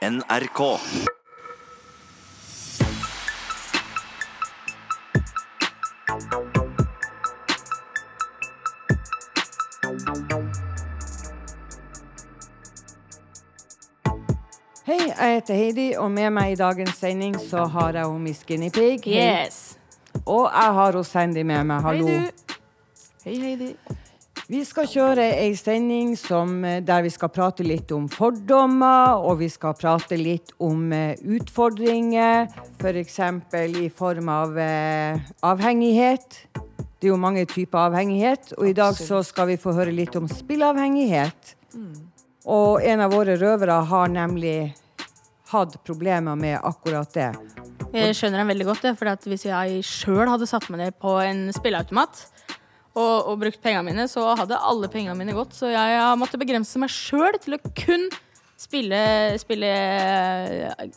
NRK. Hei, jeg heter Heidi, og med meg i dagens sending så har jeg hun Miss Guinea Pig. Yes. Og jeg har hun Sandy med meg. Hallo. Hei, du. Hei, Heidi. Vi skal kjøre ei sending som, eh, der vi skal prate litt om fordommer, og vi skal prate litt om eh, utfordringer, f.eks. For i form av eh, avhengighet. Det er jo mange typer avhengighet, og i dag så skal vi få høre litt om spilleavhengighet. Og en av våre røvere har nemlig hatt problemer med akkurat det. Jeg skjønner den veldig godt. For at Hvis jeg sjøl hadde satt meg ned på en spilleautomat og, og brukt pengene mine, så hadde alle pengene mine gått. Så jeg har måttet begrense meg sjøl til å kun spille, spille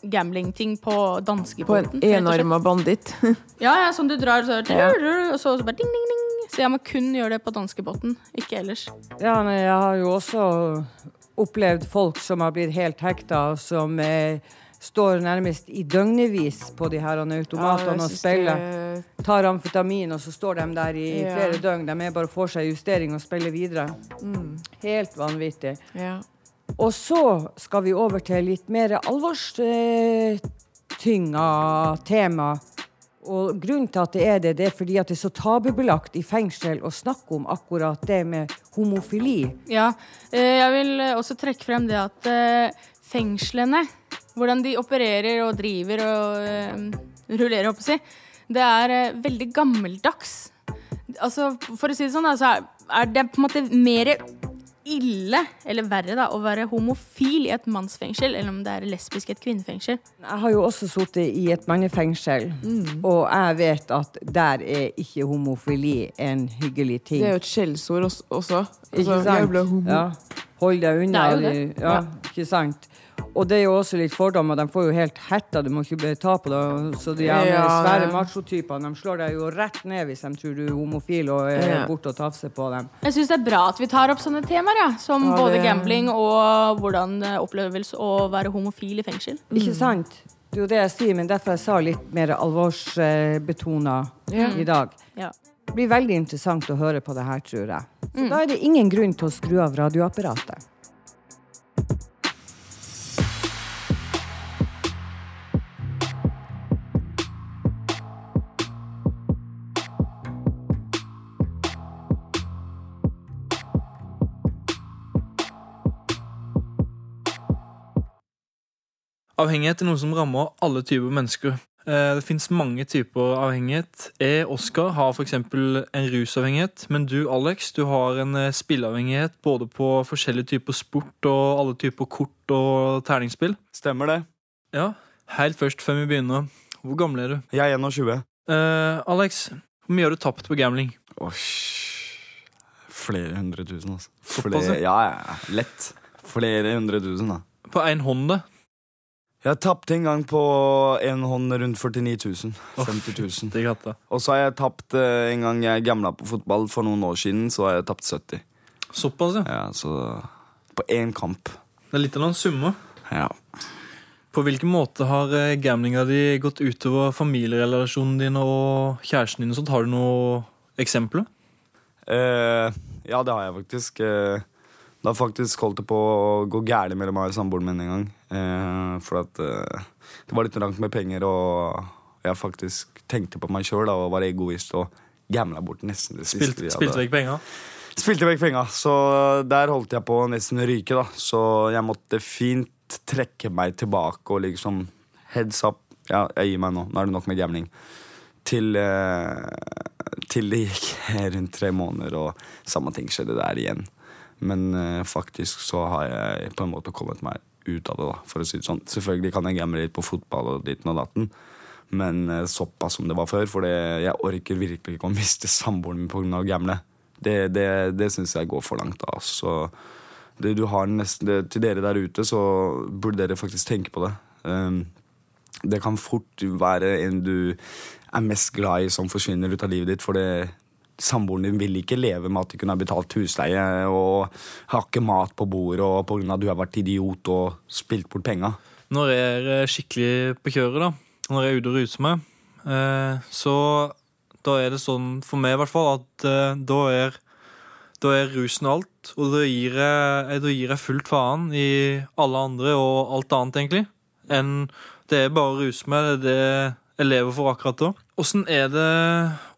gamblingting gambling-ting på På en danskebåten. rett og enarma banditt. Ja, ja, som du drar, så, Ja. og så, så bare ding, ding, ding. Så jeg må kun gjøre det på danskebåten, ikke ellers. Ja, men jeg har jo også opplevd folk som har blitt helt hekta, som eh, står nærmest i døgnevis på de her automatene og spiller. Tar amfetamin, og så står de der i Ja. flere døgn. De er bare får seg justering og spiller videre. Mm. Helt vanvittig. Ja. Og så skal vi over til litt mer alvorstynga tema. Og grunnen til at det er det, det er fordi at det er så tabubelagt i fengsel å snakke om akkurat det med homofili. Ja, eh, jeg vil også trekke frem det at eh, fengslene, hvordan de opererer og driver og uh, rullerer, håper jeg å si, det er uh, veldig gammeldags. Altså, for å si det sånn, altså, er det på en måte mer ille, eller verre, da, å være homofil i et mannsfengsel enn om det er lesbisk i et kvinnefengsel. Jeg har jo også sittet i et mannefengsel, og jeg vet at der er ikke homofili en hyggelig ting. Det er jo et skjellsord også. også. Ikke Altså, sant? Ja. Hold deg unna. Det er jo det. de- Ja, ikke sant? Og det er jo også litt fordommer. De får jo helt hetta, du må ikke bli ta på det. Så de her Ja, svære ja. machotypene de slår deg jo rett ned hvis de tror du er homofil og er Ja. borte og tafser på dem. Jeg syns det er bra at vi tar opp sånne temaer, ja, som Ja, både det- gambling og hvordan det oppleves å være homofil i fengsel. Ikke sant? Det er jo det jeg sier, men derfor jeg sa litt mer alvorsbetona Ja. i dag. Ja. Det blir veldig interessant å høre på det her, tror jeg. Så da er det ingen grunn til å skru av radioapparatet. Avhengighet er noe som rammer alle typer mennesker. Eh, Det fins mange typer avhengighet. Jeg, Oskar, har f.eks. en rusavhengighet. Men du, Alex, du har en eh, spilleavhengighet både på forskjellige typer sport og alle typer kort og terningspill. Stemmer det. Ja, Helt først, før vi begynner, hvor gammel er du? Jeg er 21. Eh, Alex, hvor mye har du tapt på gambling? Åh, Flere hundre tusen, altså. Flere, ja, ja, lett. Flere hundre tusen, da. På én hånd, det. Jeg tapte en gang på en hånd rundt 49 000. 50 000. Det er. Og så har jeg tapt eh, en gang jeg gamla på fotball for noen år siden, så har jeg tapt 70. Såpass, ja. Ja, så På én kamp. Det er litt av en summe. Ja. På hvilken måte har gamlinga di gått utover familierelasjonen din og kjæresten din? sånt? Har du noen eksempler? Eh, ja, det har jeg faktisk. Eh, det har faktisk holdt det på å gå gærent mellom meg og samboeren min en gang. Eh, for at eh, det var litt langt med penger, og jeg faktisk tenkte på meg sjøl og var egoist og gambla bort nesten det siste. Spilt, spilte vekk penger? Spilte vekk penga, så der holdt jeg på å nesten ryke. da Så jeg måtte fint trekke meg tilbake og liksom Heads up. Ja, jeg gir meg nå. Nå er det nok med gambling. Til, eh, til det gikk rundt tre måneder, og samme ting skjedde der igjen. Men eh, faktisk så har jeg på en måte kommet meg ut av det, da, for å si det sånn. Selvfølgelig kan jeg gamble litt på fotball og ditten og datten, men eh, såpass som det var før. For jeg orker virkelig ikke å miste samboeren min pga. å gamble. Det, det, det syns jeg går for langt. da Så det du har nesten, det, Til dere der ute, så burde dere faktisk tenke på det. Um, det kan fort være en du er mest glad i, som forsvinner ut av livet ditt. For det, samboeren din vil ikke leve med at du kunne ha betalt husleie og har ikke mat på bordet og av at du har vært idiot og spilt bort penga. når jeg er skikkelig på kjøret, da, når jeg er ute og ruser meg, eh, så da er det sånn, for meg i hvert fall, at eh, da er da er rusen alt, og da gir jeg, da gir jeg fullt faen i alle andre og alt annet, egentlig. Enn det er bare å ruse meg, det er det jeg lever for akkurat da. Åssen er det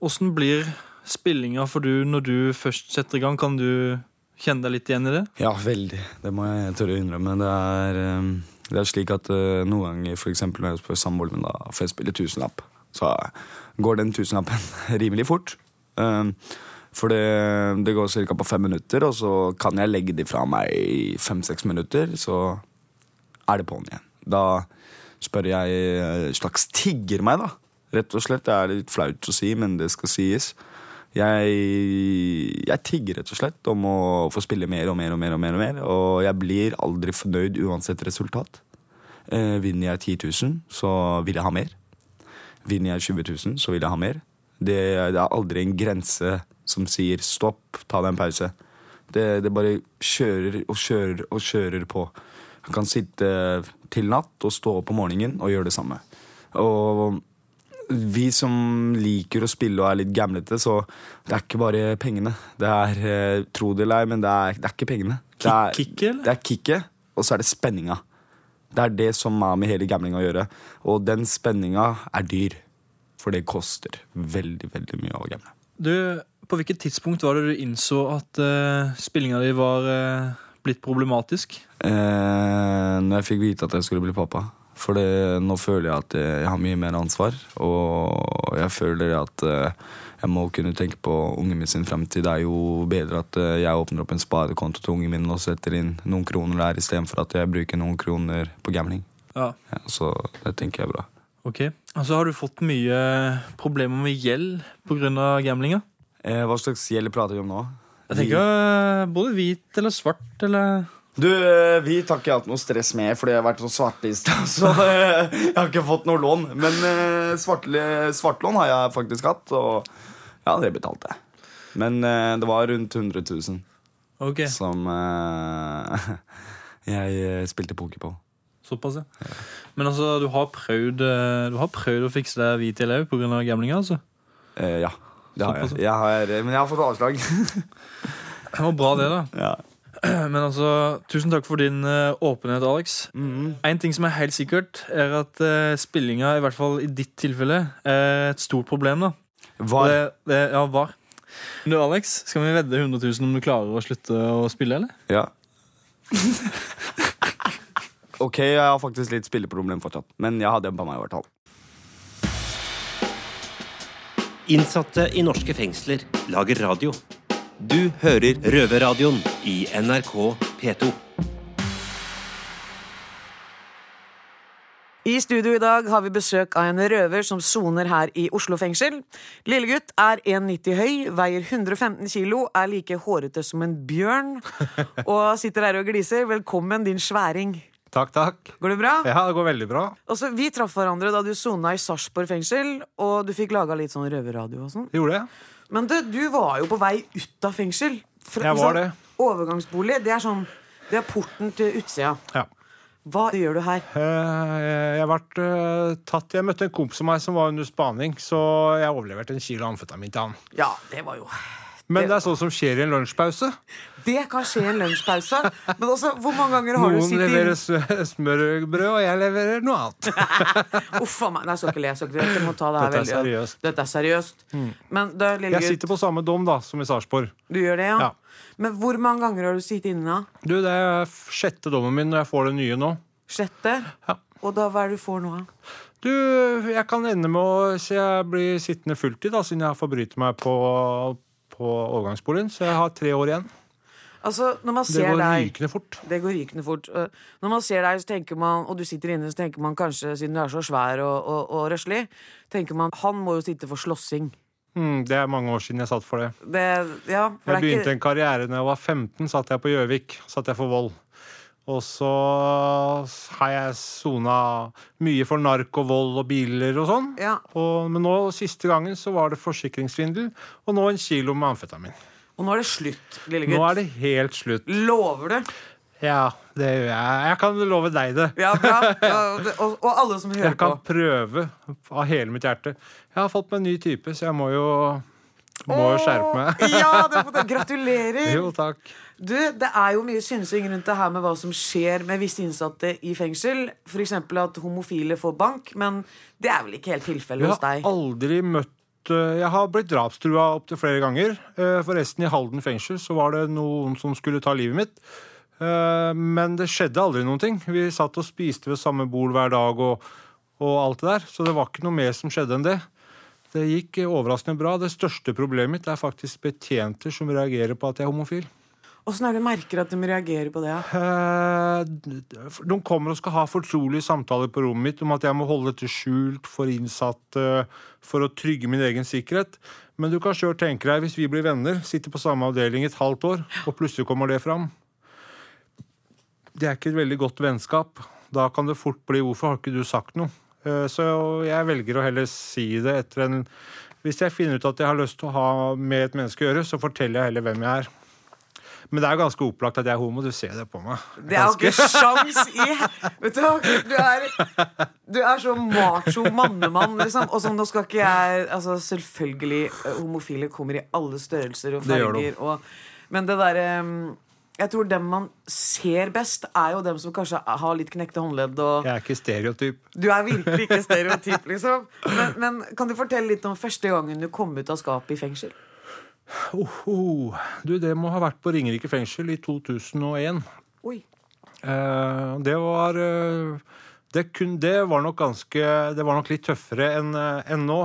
Åssen blir spillinga for du når du først setter i gang? Kan du kjenne deg litt igjen i det? Ja, veldig. Det må jeg tørre å innrømme. Det er, eh, det er slik at eh, noen ganger, eksempel når jeg spør samboeren min, da jeg spille tusenlapp, så går den tusenlappen rimelig fort. For det, det går ca. på fem minutter, og så kan jeg legge de fra meg i fem-seks minutter, så er det på'n igjen. Da spør jeg eh, slags tigger meg, da. Rett og slett. Det er litt flaut å si, men det skal sies. Jeg, jeg tigger rett og slett om å få spille mer og mer og mer, og mer, og mer, og jeg blir aldri fornøyd uansett resultat. Eh, vinner jeg 10 000, så vil jeg ha mer. Vinner jeg 20 000, så vil jeg ha mer. Det, det er aldri en grense som sier stopp, ta deg en pause. Det, det bare kjører og kjører og kjører på. Jeg kan sitte til natt og stå opp om morgenen og gjøre det samme. Og vi som liker å spille og er litt gamlete, så det er ikke bare pengene. Det er, eh, tro det eller ei, men det er, det er ikke pengene. Det er, Kicket, eller? det er kicket, og så er det spenninga. Det er det som har med hele gamblinga å gjøre. Og den spenninga er dyr. For det koster veldig, veldig mye å gamble. Du, på hvilket tidspunkt var det du innså at uh, spillinga di var uh, blitt problematisk? Eh, når jeg fikk vite at jeg skulle bli pappa. For det, nå føler jeg at jeg har mye mer ansvar. Og jeg føler at eh, jeg må kunne tenke på ungen min sin fremtid. Det er jo bedre at eh, jeg åpner opp en sparekonto til ungen min og setter inn noen kroner der, istedenfor at jeg bruker noen kroner på gambling. Ja. Ja, så det tenker jeg er bra. Ok. Altså, har du fått mye problemer med gjeld pga. gamblinga? Eh, hva slags gjeld prater vi om nå? Jeg tenker eh, både hvit eller svart eller Du, eh, Vi har ikke hatt noe stress med, fordi jeg har vært så svartlista. Så eh, jeg har ikke fått noe lån. Men eh, svartlån har jeg faktisk hatt, og ja, det betalte jeg. Men det var rundt 100 000 Ok, som jeg spilte poker på. såpass, ja. Men altså, du har prøvd, du har prøvd å fikse deg hvit elev pga. gamlinga, altså? Eh, ja, det har jeg. Jeg har, men jeg har fått avslag. Det var bra, det, da. ja. Men altså, tusen takk for din eh, åpenhet, Alex. Mhm. En ting som er helt sikkert, er at uh, spillinga, i hvert fall i ditt tilfelle, er et stort problem. da. Var. Det, det, ja, var. Du, Alex, skal vi vedde 100 000 om du klarer å slutte å spille, eller? Ja. ok, jeg har faktisk litt spilleproblem fortsatt, men jeg har dempa meg i hvert fall. Innsatte i norske fengsler lager radio. Du hører Røverradioen i NRK P2. I studio i dag har vi besøk av en røver som soner her i Oslo fengsel. Lillegutt er 1,90 høy, veier 115 kilo, er like hårete som en bjørn og sitter her og gliser. Velkommen, din sværing. Takk, takk. Går det bra? Ja, det går veldig bra. Også, vi traff hverandre da du sona i Sarpsborg fengsel, og du fikk laga litt sånn røverradio og sånn. Gjorde det. Men du, du var jo på vei ut av fengsel. Fra- Jeg var det. Overgangsbolig, det er sånn Det er porten til utsida. Ja. Hva gjør du her? Eh, Jeg vært eh, tatt Jeg møtte en kompis av meg som var under spaning, så jeg overleverte en kilo amfetamin til han. Ja, det var jo Men det er sånt som skjer i en lunsjpause. Det kan skje i en lunsjpause. Men også, hvor mange ganger har du Noen sittet leverer inn s- smørbrød, og jeg leverer noe annet. Uff a meg. Nei, jeg skal ikke le. jeg skal ikke le. Det Dette er seriøst. Dette er seriøst. Men da, lille Jeg sitter på samme dom da, som i Sarpsborg. du gjør det, ja? Ja. Men hvor mange ganger har du sittet inne? da? Du, det er sjette dommen min når jeg får det nye nå. Sjette? Ja. Og da, hva er det du får nå? da? Du, jeg kan ende med å Så jeg blir sittende fulltid, da, siden jeg forbryter meg på, på overgangsboligen. Så jeg har tre år igjen. Altså, når man Det går deg rykende fort. Det går rykende fort. Når man ser deg, så tenker man, og du sitter inne, så tenker man kanskje, siden du er så svær og, og, og røslig, tenker man han må jo sitte for slåssing. Mm, det er mange år siden jeg satt for det. Det, ja, for Jeg det begynte ikke, en karriere da jeg var 15, satt jeg på Gjøvik. Satt jeg for vold. Og så har jeg sona mye for nark og biler og sånn. ja. Og, men nå siste gangen så var det forsikringssvindel, og nå en kilo med amfetamin. Og nå er det slutt, lille gutt. Nå er det helt slutt. Lover du? Ja, det gjør jeg. Jeg kan love deg det. Ja, bra. Ja, og, og alle som hører på. Jeg kan på. prøve av hele mitt hjerte. Jeg har fått meg en ny type, så jeg må jo, må jo skjerpe meg. Ja, du har fått det. Gratulerer! Jo, takk. Du, Det er jo mye synsing rundt det her med hva som skjer med visse innsatte i fengsel. F.eks. at homofile får bank, men det er vel ikke helt Jeg tilfellet hos har aldri møtt eh, Jeg har blitt drapstrua opptil flere ganger. Eh, Forresten, i Halden fengsel så var det noen som skulle ta livet mitt. Eh, Men det skjedde aldri noen ting. Vi satt og spiste ved samme bord hver dag og, og alt det der. Så det var ikke noe mer som skjedde enn det. Det gikk overraskende bra. Det største problemet mitt er faktisk betjenter som reagerer på at jeg er homofil. Åssen er det du merker at de reagerer på det? Ja? De kommer og skal ha fortrolige samtaler på rommet mitt om at jeg må holde dette skjult for innsatte for å trygge min egen sikkerhet. Men du kan sjøl tenke deg, hvis vi blir venner, sitter på samme avdeling et halvt år, og plutselig kommer det fram Det er ikke et veldig godt vennskap. Da kan det fort bli 'hvorfor har ikke du sagt noe'? Eh, Så jeg velger å heller si det etter en Hvis jeg finner ut at jeg har lyst til å ha med et menneske å gjøre, så forteller jeg heller hvem jeg er. Men det er jo ganske opplagt at jeg er homo. Du ser det på meg. Det er jo ikke sjans i Vet du? Du er, du er så macho mannemann, liksom. Og sånn, nå skal ikke jeg Altså, selvfølgelig, homofile kommer i alle størrelser og farger. Og, men det derre Jeg tror dem man ser best, er jo dem som kanskje har litt knekte håndledd og Jeg er ikke stereotyp. Du er virkelig ikke stereotyp, liksom. Men, men kan du fortelle litt om første gangen du kom ut av skapet i fengsel? Oh, oh. Du, det må ha vært på Ringerike fengsel i 2001. Oi. Eh, det var eh, det, kun, det var nok ganske Det var nok litt tøffere enn en nå.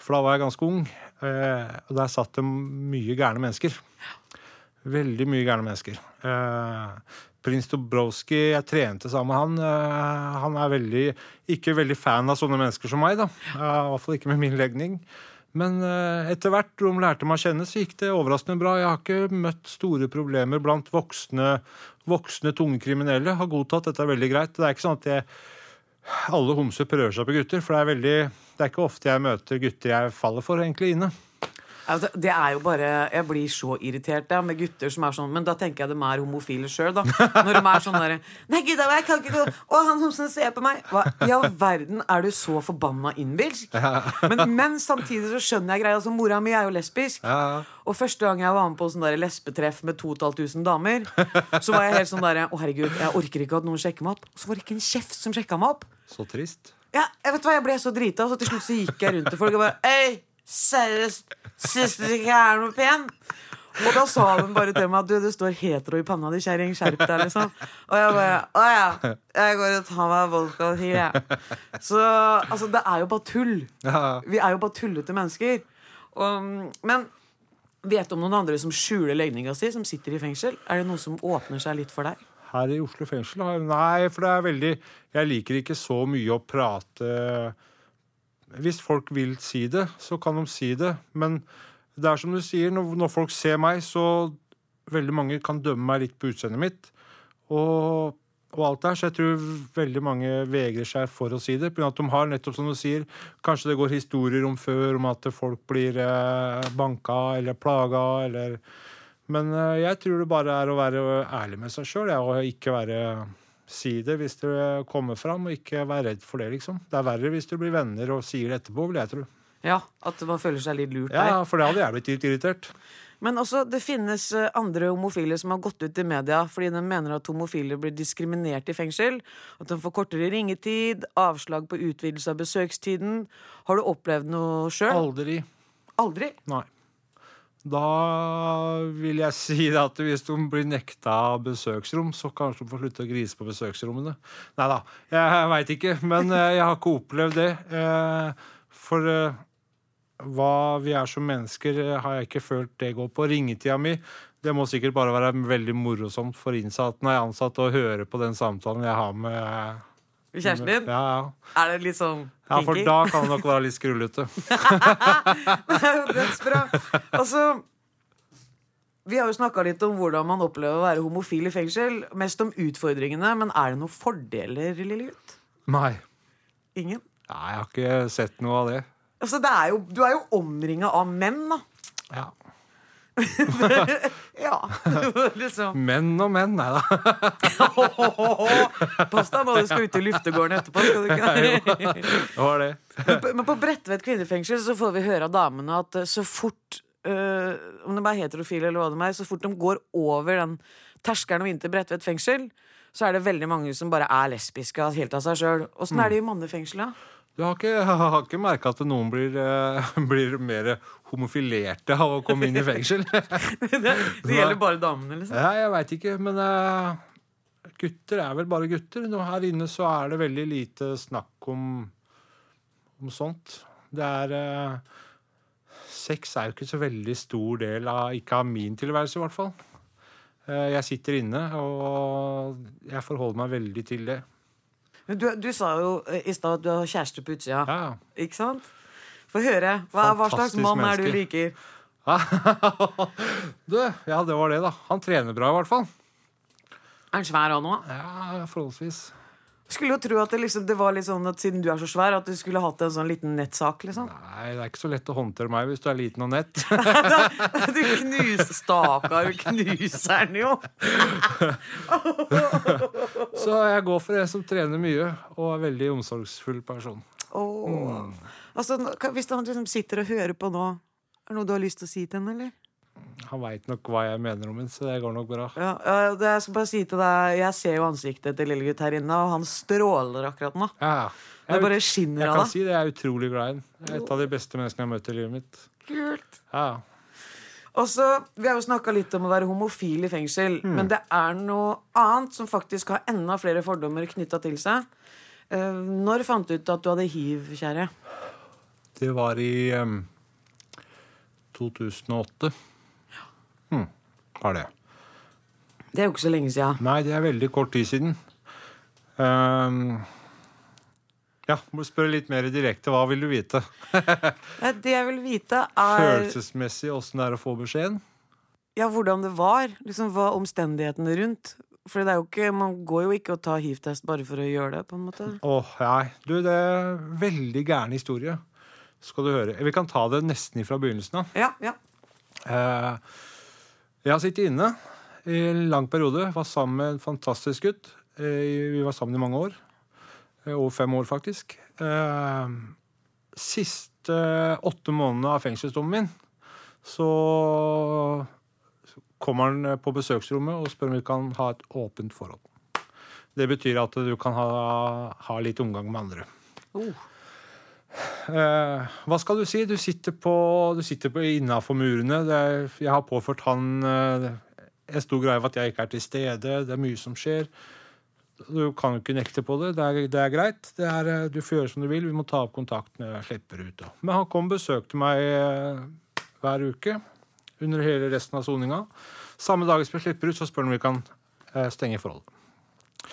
For da var jeg ganske ung. Eh, og der satt det mye gærne mennesker. Veldig mye gærne mennesker. Eh, Prins Dobrowski, jeg trente sammen med han. Eh, han er veldig, ikke veldig fan av sånne mennesker som meg. da. Eh, I hvert fall ikke med min legning. Men eh, etter hvert de lærte meg å kjenne, så gikk det overraskende bra. Jeg har ikke møtt store problemer blant voksne, voksne tunge kriminelle. Har godtatt dette er veldig greit. Det er ikke sånn at jeg, alle homser prøver seg på gutter. For det er, veldig, det er ikke ofte jeg møter gutter jeg faller for egentlig inne. Altså, det er jo bare Jeg blir så irritert ja, med gutter som er sånn Men da tenker jeg de er homofile sjøl, da. Når de er sånn derre Nei, gud, jeg kan ikke gå Å, han homsen ser på meg. Hva i all verden er du så forbanna innbilsk? Men, men samtidig så skjønner jeg greia. Altså, mora mi er jo lesbisk. Og første gang jeg var med på sånn der lesbetreff med 2500 damer, så var jeg helt sånn derre Å, herregud, jeg orker ikke at noen sjekker meg opp. Så var det ikke en kjeft som sjekka meg opp. Så trist. Ja, jeg vet hva, jeg ble så drita, så til slutt så gikk jeg rundt til folk og bare Øy, seriøst, syns du ikke jeg er noe pen? Og da sa hun bare til meg at du, du står hetero i panna di, kjerring. Skjerp deg, liksom. Og jeg bare Å ja. Jeg går og tar meg vodka og hiv, jeg. Så altså, det er jo bare tull. Vi er jo bare tullete mennesker. Og, men vet du om noen andre som skjuler legninga si, som sitter i fengsel? Er det noe som åpner seg litt for deg? Her i Oslo fengsel? Nei, for det er veldig Jeg liker ikke så mye å prate Hvis folk vil si det, så kan de si det. Men det er som du sier, når, folk ser meg, så Veldig mange kan dømme meg litt på utseendet mitt. Og, og alt der, Så jeg tror veldig mange vegrer seg for å si det. At de har, nettopp som du sier, Kanskje det går historier om før om at folk blir eh, banka eller plaga eller Men eh, jeg tror det bare er å være ærlig med seg sjøl og ikke være Si det hvis det kommer fram, og ikke være redd for det, liksom. Det er verre hvis du blir venner og sier det etterpå, vil jeg tro. Ja, At man føler seg litt lurt der? Ja, for det hadde jeg blitt litt irritert. Men også, det finnes eh, andre homofile som har gått ut i media fordi de mener at homofile blir diskriminert i fengsel. At de får kortere ringetid, avslag på utvidelse av besøkstiden. Har du opplevd noe sjøl? Aldri. Aldri? Nei. Da vil jeg si at hvis de blir nekta besøksrom, så kanskje de får slutte å grise på besøksrommene. Nei da, jeg veit ikke. Men eh, jeg har ikke opplevd det. Eh, For eh, hva vi er som mennesker, har jeg ikke følt det går på. Ringetida mi det må sikkert bare være veldig morosomt for innsatte når jeg er ansatt, å høre på den samtalen jeg har med Kjæresten din? Ja, ja. Er det litt sånn ja, for da kan det nok være litt skrullete. Det er jo dødsbra. Altså Vi har jo snakka litt om hvordan man opplever å være homofil i fengsel. Mest om utfordringene, men er det noen fordeler, lille gutt? Nei. Ingen? Nei, jeg har ikke sett noe av det. Altså, det er jo, du er jo omringa av menn, da. Ja. Ja. liksom. Menn og menn, nei da. Pass deg nå, du skal ut i luftegården etterpå. Skal du ikke? Det var det. Men på- Bredtvet kvinnefengsel så får vi høre av damene at eh, så fort øh, Om de er heterofile eller hva de er, så fort de går over den terskelen og inn til Bredtvet fengsel, så er det veldig mange som bare er lesbiske helt av seg sjøl. Åssen er det i mannefengselet? Du har ikke, har ikke merka at noen blir, eh, blir mer homofilerte av å komme inn i fengsel? Det, det gjelder bare damene, liksom. Ja, jeg veit ikke, men eh, gutter er vel bare gutter. Nå her inne så er det veldig lite snakk om, om sånt. Det er eh, Sex er jo ikke så veldig stor del av Ikke av min tilværelse, i hvert fall. Jeg sitter inne, og jeg forholder meg veldig til det. Men Du, du sa jo eh, i stad at du har kjæreste på utsida. Ja. Ikke sant? Få høre. Hva, hva slags mann er du liker? du, ja, det var det, da. Han trener bra, i hvert fall. Er han svær han òg? Ja, forholdsvis. Skulle jo tro at det, liksom, det var litt sånn at siden du er så svær, at du skulle hatt en sånn liten nettsak, liksom. Nei, det er ikke så lett å håndtere meg hvis du er liten og nett. Du knuser Stakkar, du knuser den jo. Så jeg går for en som trener mye og er veldig omsorgsfull person. Åh. Altså, hvis han liksom sitter og hører på nå, er det noe du har lyst til å si til henne, eller? Han veit nok hva jeg mener om henne, så det går nok bra. Ja, ja, jeg skal bare si til deg Jeg ser jo ansiktet til lille gutt her inne, og han stråler akkurat nå. Ja, Det bare skinner av deg. si det, jeg er utrolig glad i ham. Er Et av de beste menneskene jeg har møtt i livet mitt. Kult. Ja. Også, Vi har jo snakka litt om å være homofil i fengsel, men det er noe annet som faktisk har enda flere fordommer knytta til seg. Eh, når fant du ut at du hadde hiv, kjære? Det var i um, 2008. Hm, var det. Det er jo ikke så lenge sia. Nei, det er veldig kort tid siden. Um, ja, må spørre litt mer direkte. Hva vil du vite? Det jeg vil vite, er Følelsesmessig åssen det er å få beskjeden? ja, hvordan det var. Liksom, Hva omstendighetene rundt. For det er jo ikke, man går jo ikke og tar hiv-test bare for å gjøre det. på en måte Åh, nei. Du, det er veldig gæren historie. Skal du høre. Vi kan ta det nesten ifra begynnelsen av. Ja, ja. Eh, jeg har sittet inne i en lang periode. Var sammen med en fantastisk gutt. Eh, vi var sammen i mange år. Eh, over fem år, faktisk. Eh, siste åtte månedene av fengselsdommen min så kommer han på besøksrommet og spør om vi kan ha et åpent forhold. Det betyr at du kan ha, ha litt omgang med andre. Eh, hva skal du si? Du sitter på, sitter innafor murene. Er, jeg har påført han eh, en stor greie av at jeg ikke er til stede. Det er mye som skjer. Du kan jo ikke nekte på det. Det er, det er greit. Det er, eh, du får gjøre som du vil. Vi må ta opp kontakt når jeg slipper ut. Da. Men han kom og besøkte meg eh, hver uke under hele resten av soninga. Samme dag som jeg slipper ut, så spør han om vi kan eh, stenge forholdet.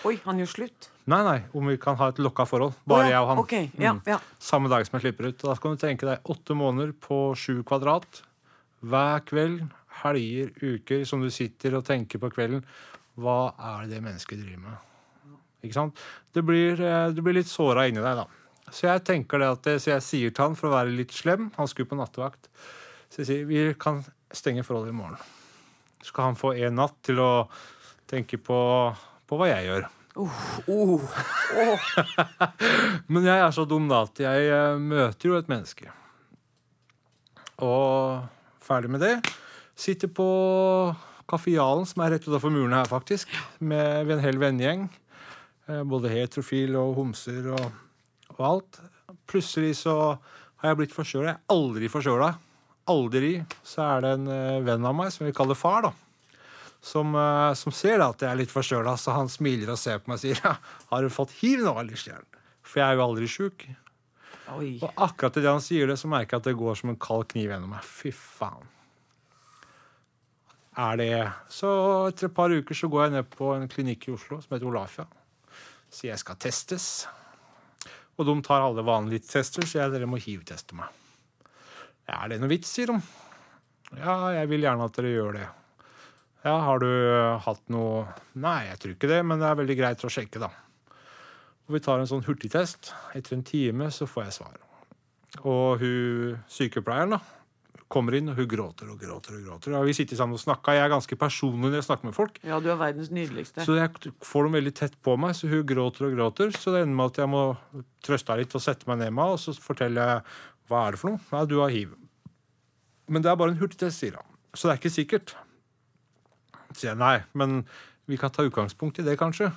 Oi, han gjør slutt. Nei, nei, om vi kan ha et lokka forhold. Bare oh, ja. jeg og han. Okay. ja, Mm. Samme dag som jeg slipper ut. Da kan du tenke deg åtte måneder på sju kvadrat. Hver kveld, helger, uker, som du sitter og tenker på kvelden. Hva er det det mennesket driver med? Ikke sant? Det blir, eh, du blir litt såra inni deg, da. Så jeg tenker det at så jeg sier til han for å være litt slem Han skulle på nattevakt. Så jeg sier vi kan stenge forholdet i morgen. Så skal han få en natt til å tenke på, på hva jeg gjør. Oh, Men jeg er så dum da at jeg eh, møter jo et menneske. Og ferdig med det. Sitter på Kaffealen, som er rett utenfor muren her, faktisk. Med en hel vennegjeng. Eh, Både heterofil og homser og, og alt. Plutselig så har jeg blitt forkjøla. Jeg er aldri forkjøla. Aldri. Så er det en eh, venn av meg som vi kaller far, da. Som, eh, som ser da at jeg er litt forkjøla, så han smiler og ser på meg og sier ja, 'Har du fått hiv nå, Lillestjern?' For jeg er jo aldri sjuk. oi. Og akkurat idet han sier det, så merker jeg at det går som en kald kniv gjennom meg. Fy faen. Er det Så etter et par uker så går jeg ned på en klinikk i Oslo som heter Olafia. Sier jeg skal testes. Og de tar alle vanlige tester, så jeg dere må hiv-teste meg. Er det noe vits, sier de. Ja, jeg vil gjerne at dere gjør det. Ja, har du eh, hatt noe Nei, jeg tror ikke det, men det er veldig greit å sjekke, da. Og vi tar en sånn hurtigtest. Etter en time så får jeg svar. Og hun sykepleieren da, kommer inn, og hun gråter og gråter. og gråter. Og vi sitter sammen og snakker. Jeg er ganske personlig når jeg snakker med folk. Ja, du er verdens nydeligste. Så jeg får dem veldig tett på meg, så hun gråter og gråter. Så det ender med at jeg må trøste henne litt og sette meg ned med henne, og så forteller jeg hva er det for noe. Nei, du har hiv. Men det er bare en hurtigtest, sier han. Så det er ikke sikkert. Nei, men vi kan ta utgangspunkt i det, kanskje.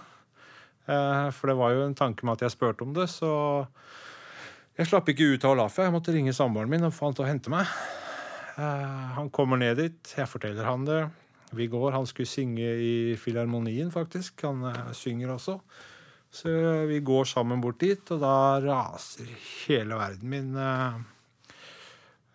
Eh, for det var jo en tanke med at jeg spurte om det, så jeg slapp ikke ut av Olafia. Jeg måtte ringe samboeren min og få han til å hente meg. Eh, han kommer ned dit, jeg forteller han det. Vi går, Han skulle synge i Filharmonien, faktisk. Han eh, synger også. Så vi går sammen bort dit, og da raser hele verden min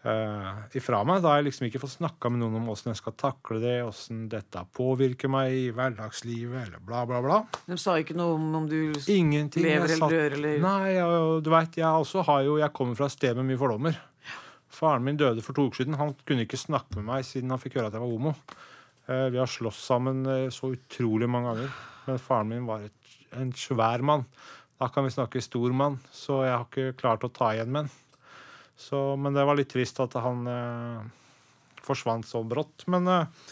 eh, ifra meg. Da har jeg liksom ikke fått snakka med noen om åssen jeg skal takle det, åssen dette påvirker meg i hverdagslivet, eller bla, bla, bla. De sa ikke noe om om du Ingenting. lever eller dør eller Nei, jeg, du vet, jeg også har jo Jeg kommer fra et sted med mye fordommer. Faren min døde for to uker siden. Han kunne ikke snakke med meg siden han fikk høre at jeg var homo. Uh, Vi har slåss sammen uh, så utrolig mange ganger. Men faren min var et, en svær mann. Da kan vi snakke stor mann, så jeg har ikke klart å ta igjen med han. Så, men det var litt trist at han eh, forsvant så brått. Men eh,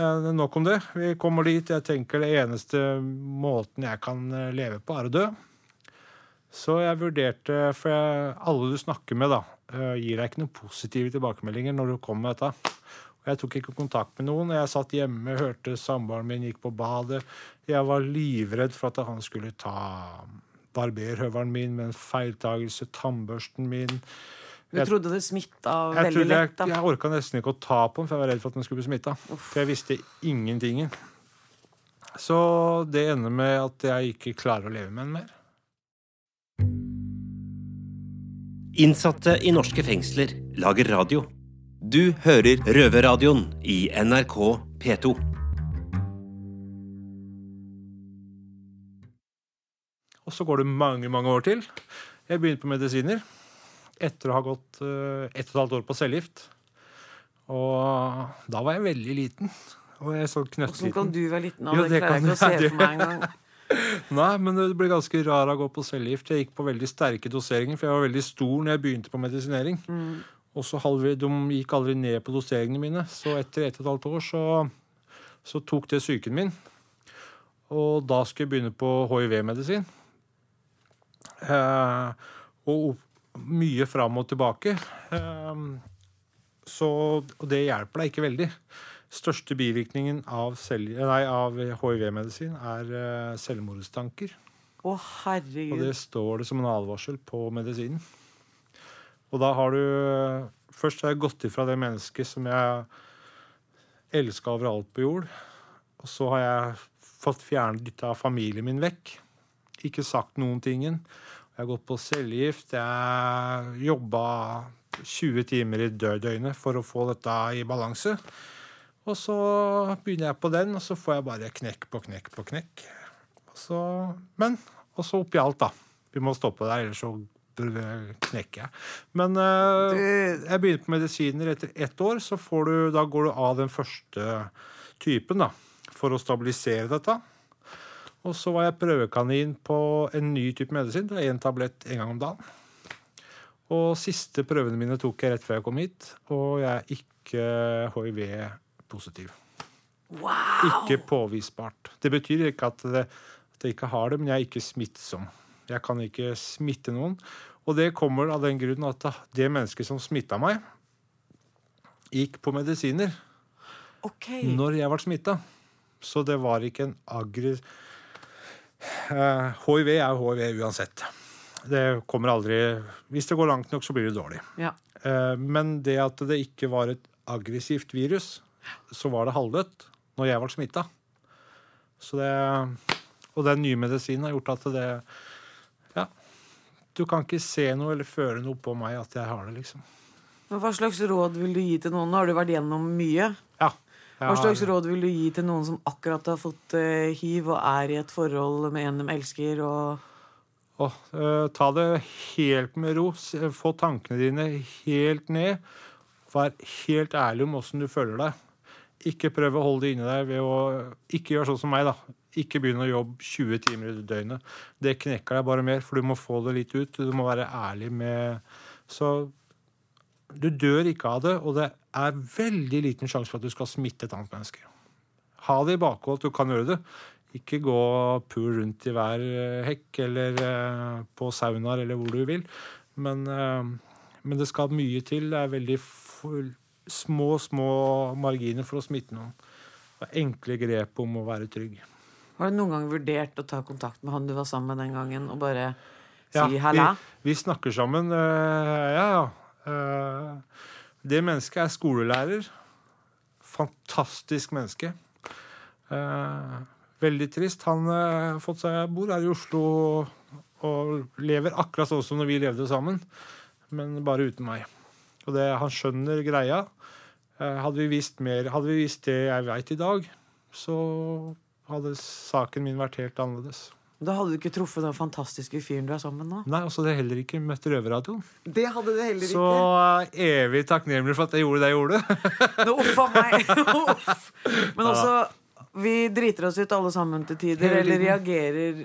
eh, nok om det. Vi kommer dit. Jeg tenker det eneste måten jeg kan leve på, er å dø. Så jeg vurderte For jeg, alle du snakker med, da, gir deg ikke noen positive tilbakemeldinger når du kommer med dette. Og jeg tok ikke kontakt med noen. Jeg satt hjemme, hørte samboeren min gikk på badet. Jeg var livredd for at han skulle ta barberhøvelen min med en feiltagelse, tannbørsten min. Du Jeg- trodde det smitta Jeg, veldig jeg, lett, da. jeg orka nesten ikke å ta på den, for jeg var redd for at den skulle bli smitta. For jeg visste ingenting. Så det ender med at jeg ikke klarer å leve med den mer. Innsatte i norske fengsler lager radio. Du hører Røverradioen i NRK P2. Og så går det mange, mange år til. Jeg begynte på medisiner etter å ha gått uh, ett og et halvt år på cellegift. Og da var jeg veldig liten. Og jeg så Åssen kan du være liten? Jo, Det det klarer jeg ikke å se for meg engang. Nei, men det ble ganske rar å gå på cellegift. Jeg gikk på veldig sterke doseringer, for jeg var veldig stor når jeg begynte på medisinering. Og så de gikk aldri ned på doseringene mine. Så etter ett og et halvt år så, så tok det psyken min. Og da skulle jeg begynne på hiv-medisin. Eh, og mye fram og tilbake. Eh, så, og det hjelper deg ikke veldig. Største bivirkningen av, av hiv-medisin er eh, selvmordstanker. Å, Og det står det som en advarsel på medisinen. Og da har du Først har jeg gått ifra det mennesket som jeg elska overalt på jord. Og så har jeg fått fjernet litt av familien min vekk. Ikke sagt noen tingen. Jeg har gått på cellegift. Jeg jobba 20 timer i dødøgnet for å få dette i balanse. Og så begynner jeg på den, og så får jeg bare knekk på knekk på knekk. Og så, men og så oppi alt, da. Vi må stoppe der, ellers så knekker jeg. Men uh, jeg begynner på medisiner etter ett år. Så får du, da går du av den første typen da, for å stabilisere dette. Og så var jeg prøvekanin på en ny type medisin. Det er én tablett en gang om dagen. Og siste prøvene mine tok jeg rett før jeg kom hit, og jeg er ikke hiv-positiv. Ikke påvisbart. Det betyr ikke at, det, at jeg ikke har det, men jeg er ikke smittsom. Jeg kan ikke smitte noen. Og det kommer av den grunn at det mennesket som smitta meg, gikk på medisiner okay. når jeg ble smitta. Så det var ikke en aggress... Eh, hiv er jo hiv uansett. Det kommer aldri Hvis det går langt nok, så blir det dårlig. Ja. Eh, men det at det ikke var et aggressivt virus, så var det halvdødt når jeg ble smitta. Og den nye medisinen har gjort at det Ja. Du kan ikke se noe eller føle noe på meg at jeg har det, liksom. Men hva slags råd vil du gi til noen? Har du vært gjennom mye. Hva slags råd vil du gi til noen som akkurat har fått uh, hiv og er i et forhold med en de elsker, og Åh, uh, ta det helt med ro. Få tankene dine helt ned. Vær helt ærlig om åssen du føler deg. Ikke prøv å holde det inni deg ved å Ikke gjør sånn som meg, da. Ikke begynn å jobbe 20 timer i døgnet. Det knekker deg bare mer, for du må få det litt ut. Du må være ærlig med Så du dør ikke av det, og det er veldig liten sjanse for at du skal smitte et annet menneske. Ha det i bakhold at du kan gjøre det. Ikke gå pul rundt i hver eh, hekk eller eh, på saunaer eller hvor du vil. Men, eh, men det skal mye til. Det er veldig små, små marginer for å smitte noen. Og enkle grep om å være trygg. Har du noen gang vurdert å ta kontakt med han du var sammen med den gangen, og bare si Ja, halla? Vi, vi snakker sammen. ja, ja. Det mennesket er skolelærer. Fantastisk menneske. Eh, veldig trist. Han eh, fått seg bor her i Oslo og lever akkurat sånn som når vi levde sammen, men bare uten meg. Og det, han skjønner greia. Eh, hadde vi visst mer, hadde vi visst det jeg veit i dag, så hadde saken min vært helt annerledes. Da hadde du ikke truffet den fantastiske fyren du er sammen med nå. Nei, og så hadde jeg heller ikke møtt Røverradioen. Det hadde du heller ikke. Så evig takknemlig for at jeg gjorde det jeg gjorde. Nå, Uff meg. Uff. Men også, vi driter oss ut alle sammen til tider, eller reagerer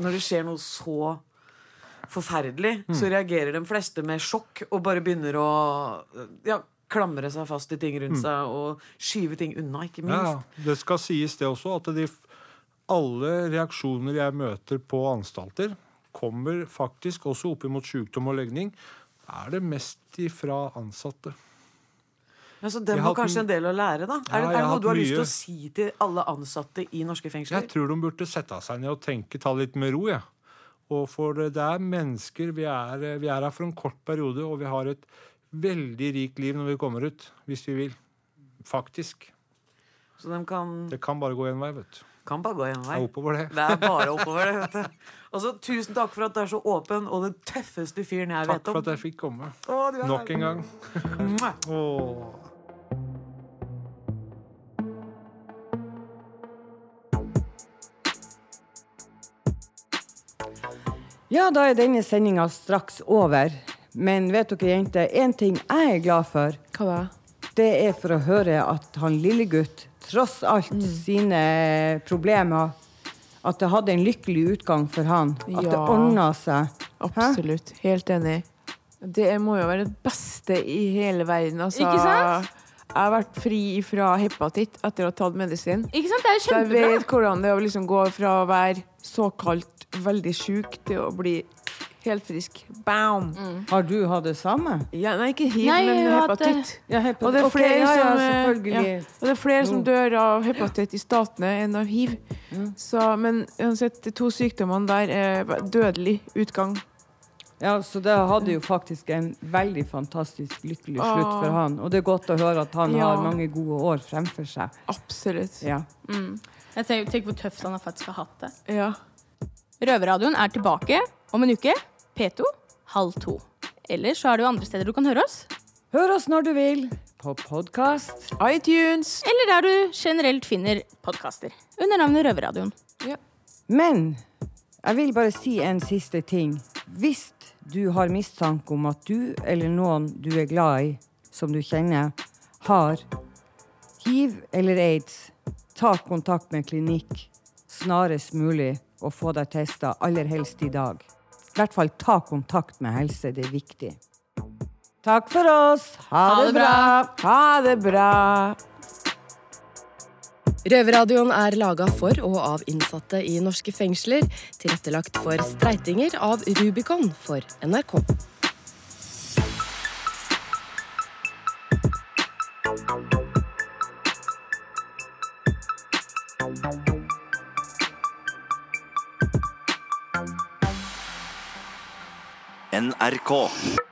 når det skjer noe så forferdelig. Så reagerer de fleste med sjokk og bare begynner å ja, klamre seg fast i ting rundt seg og skyve ting unna, ikke minst. Ja, det skal sies det også, at de, alle reaksjoner jeg møter på anstalter, kommer faktisk også opp imot sykdom og legning. Er det mest ifra ansatte. Ja, så dem var kanskje en del å lære, da? Ja, er det, er det noe du har mye... lyst til å si til alle ansatte i norske fengsler? Jeg tror de burde sette seg ned og tenke, ta litt med ro. Ja. Og for det er mennesker. Vi er, vi er her for en kort periode, og vi har et veldig rikt liv når vi kommer ut. Hvis vi vil. Faktisk. Så de kan, Det kan bare gå én vei, vet du. Kan bare gå en Det er oppover det. Det er bare oppover det, vet du. Altså, tusen takk for at du er så åpen, og den tøffeste fyren jeg Takk vet for at jeg fikk komme. Å, du er Nok en gang. Åh. Ja, da er denne sendinga straks over. Men vet dere, jenter, én ting jeg er glad for, Hva da? det er for å høre at han lillegutt, tross alt sine problemer, at det hadde en lykkelig utgang for han. At det Ja. ordna seg. Absolutt. Helt enig. Det må jo være det beste i hele verden. Altså, Ikke sant? Jeg har vært fri fra hepatitt etter å ha tatt medisin. Ikke sant? Det er Så jeg vet hvordan det er å liksom gå fra å være såkalt veldig sjuk til å bli helt frisk. Bam! Har du hatt det samme? Ja, nei, ikke hiv, men hepatitt. Ja, hepa- Og det er flere ja, ja, som, eh. Og det er flere som dør av hepatitt i statene enn av hiv. Så, men uansett, de to sykdommene der er dødelig utgang. Ja, så det hadde jo faktisk en veldig fantastisk lykkelig slutt ah. for han. Og det er godt å høre at han Ja. har mange gode år fremfor seg. Absolutt. Ja. Mm. Jeg tenker, tenk hvor tøft han har faktisk har hatt det. Ja. Røverradioen er tilbake om en uke. P2 halv to. Ellers så er det jo andre steder du kan høre oss. Hør oss når du vil, på podkast. iTunes. Eller der du generelt finner podkaster. Under navnet Røverradioen. Men jeg vil bare si en siste ting. Hvis du har mistanke om at du eller noen du er glad i, som du kjenner, har hiv eller aids, ta kontakt med klinikk snarest mulig og få deg testa, aller helst i dag. I hvert fall ta kontakt med helse, det er viktig. Takk for oss. Ha, Ha det det bra. Ha det bra. Røverradioen er laga for og av innsatte i norske fengsler. Tilrettelagt for streitinger av Rubicon for NRK. NRK.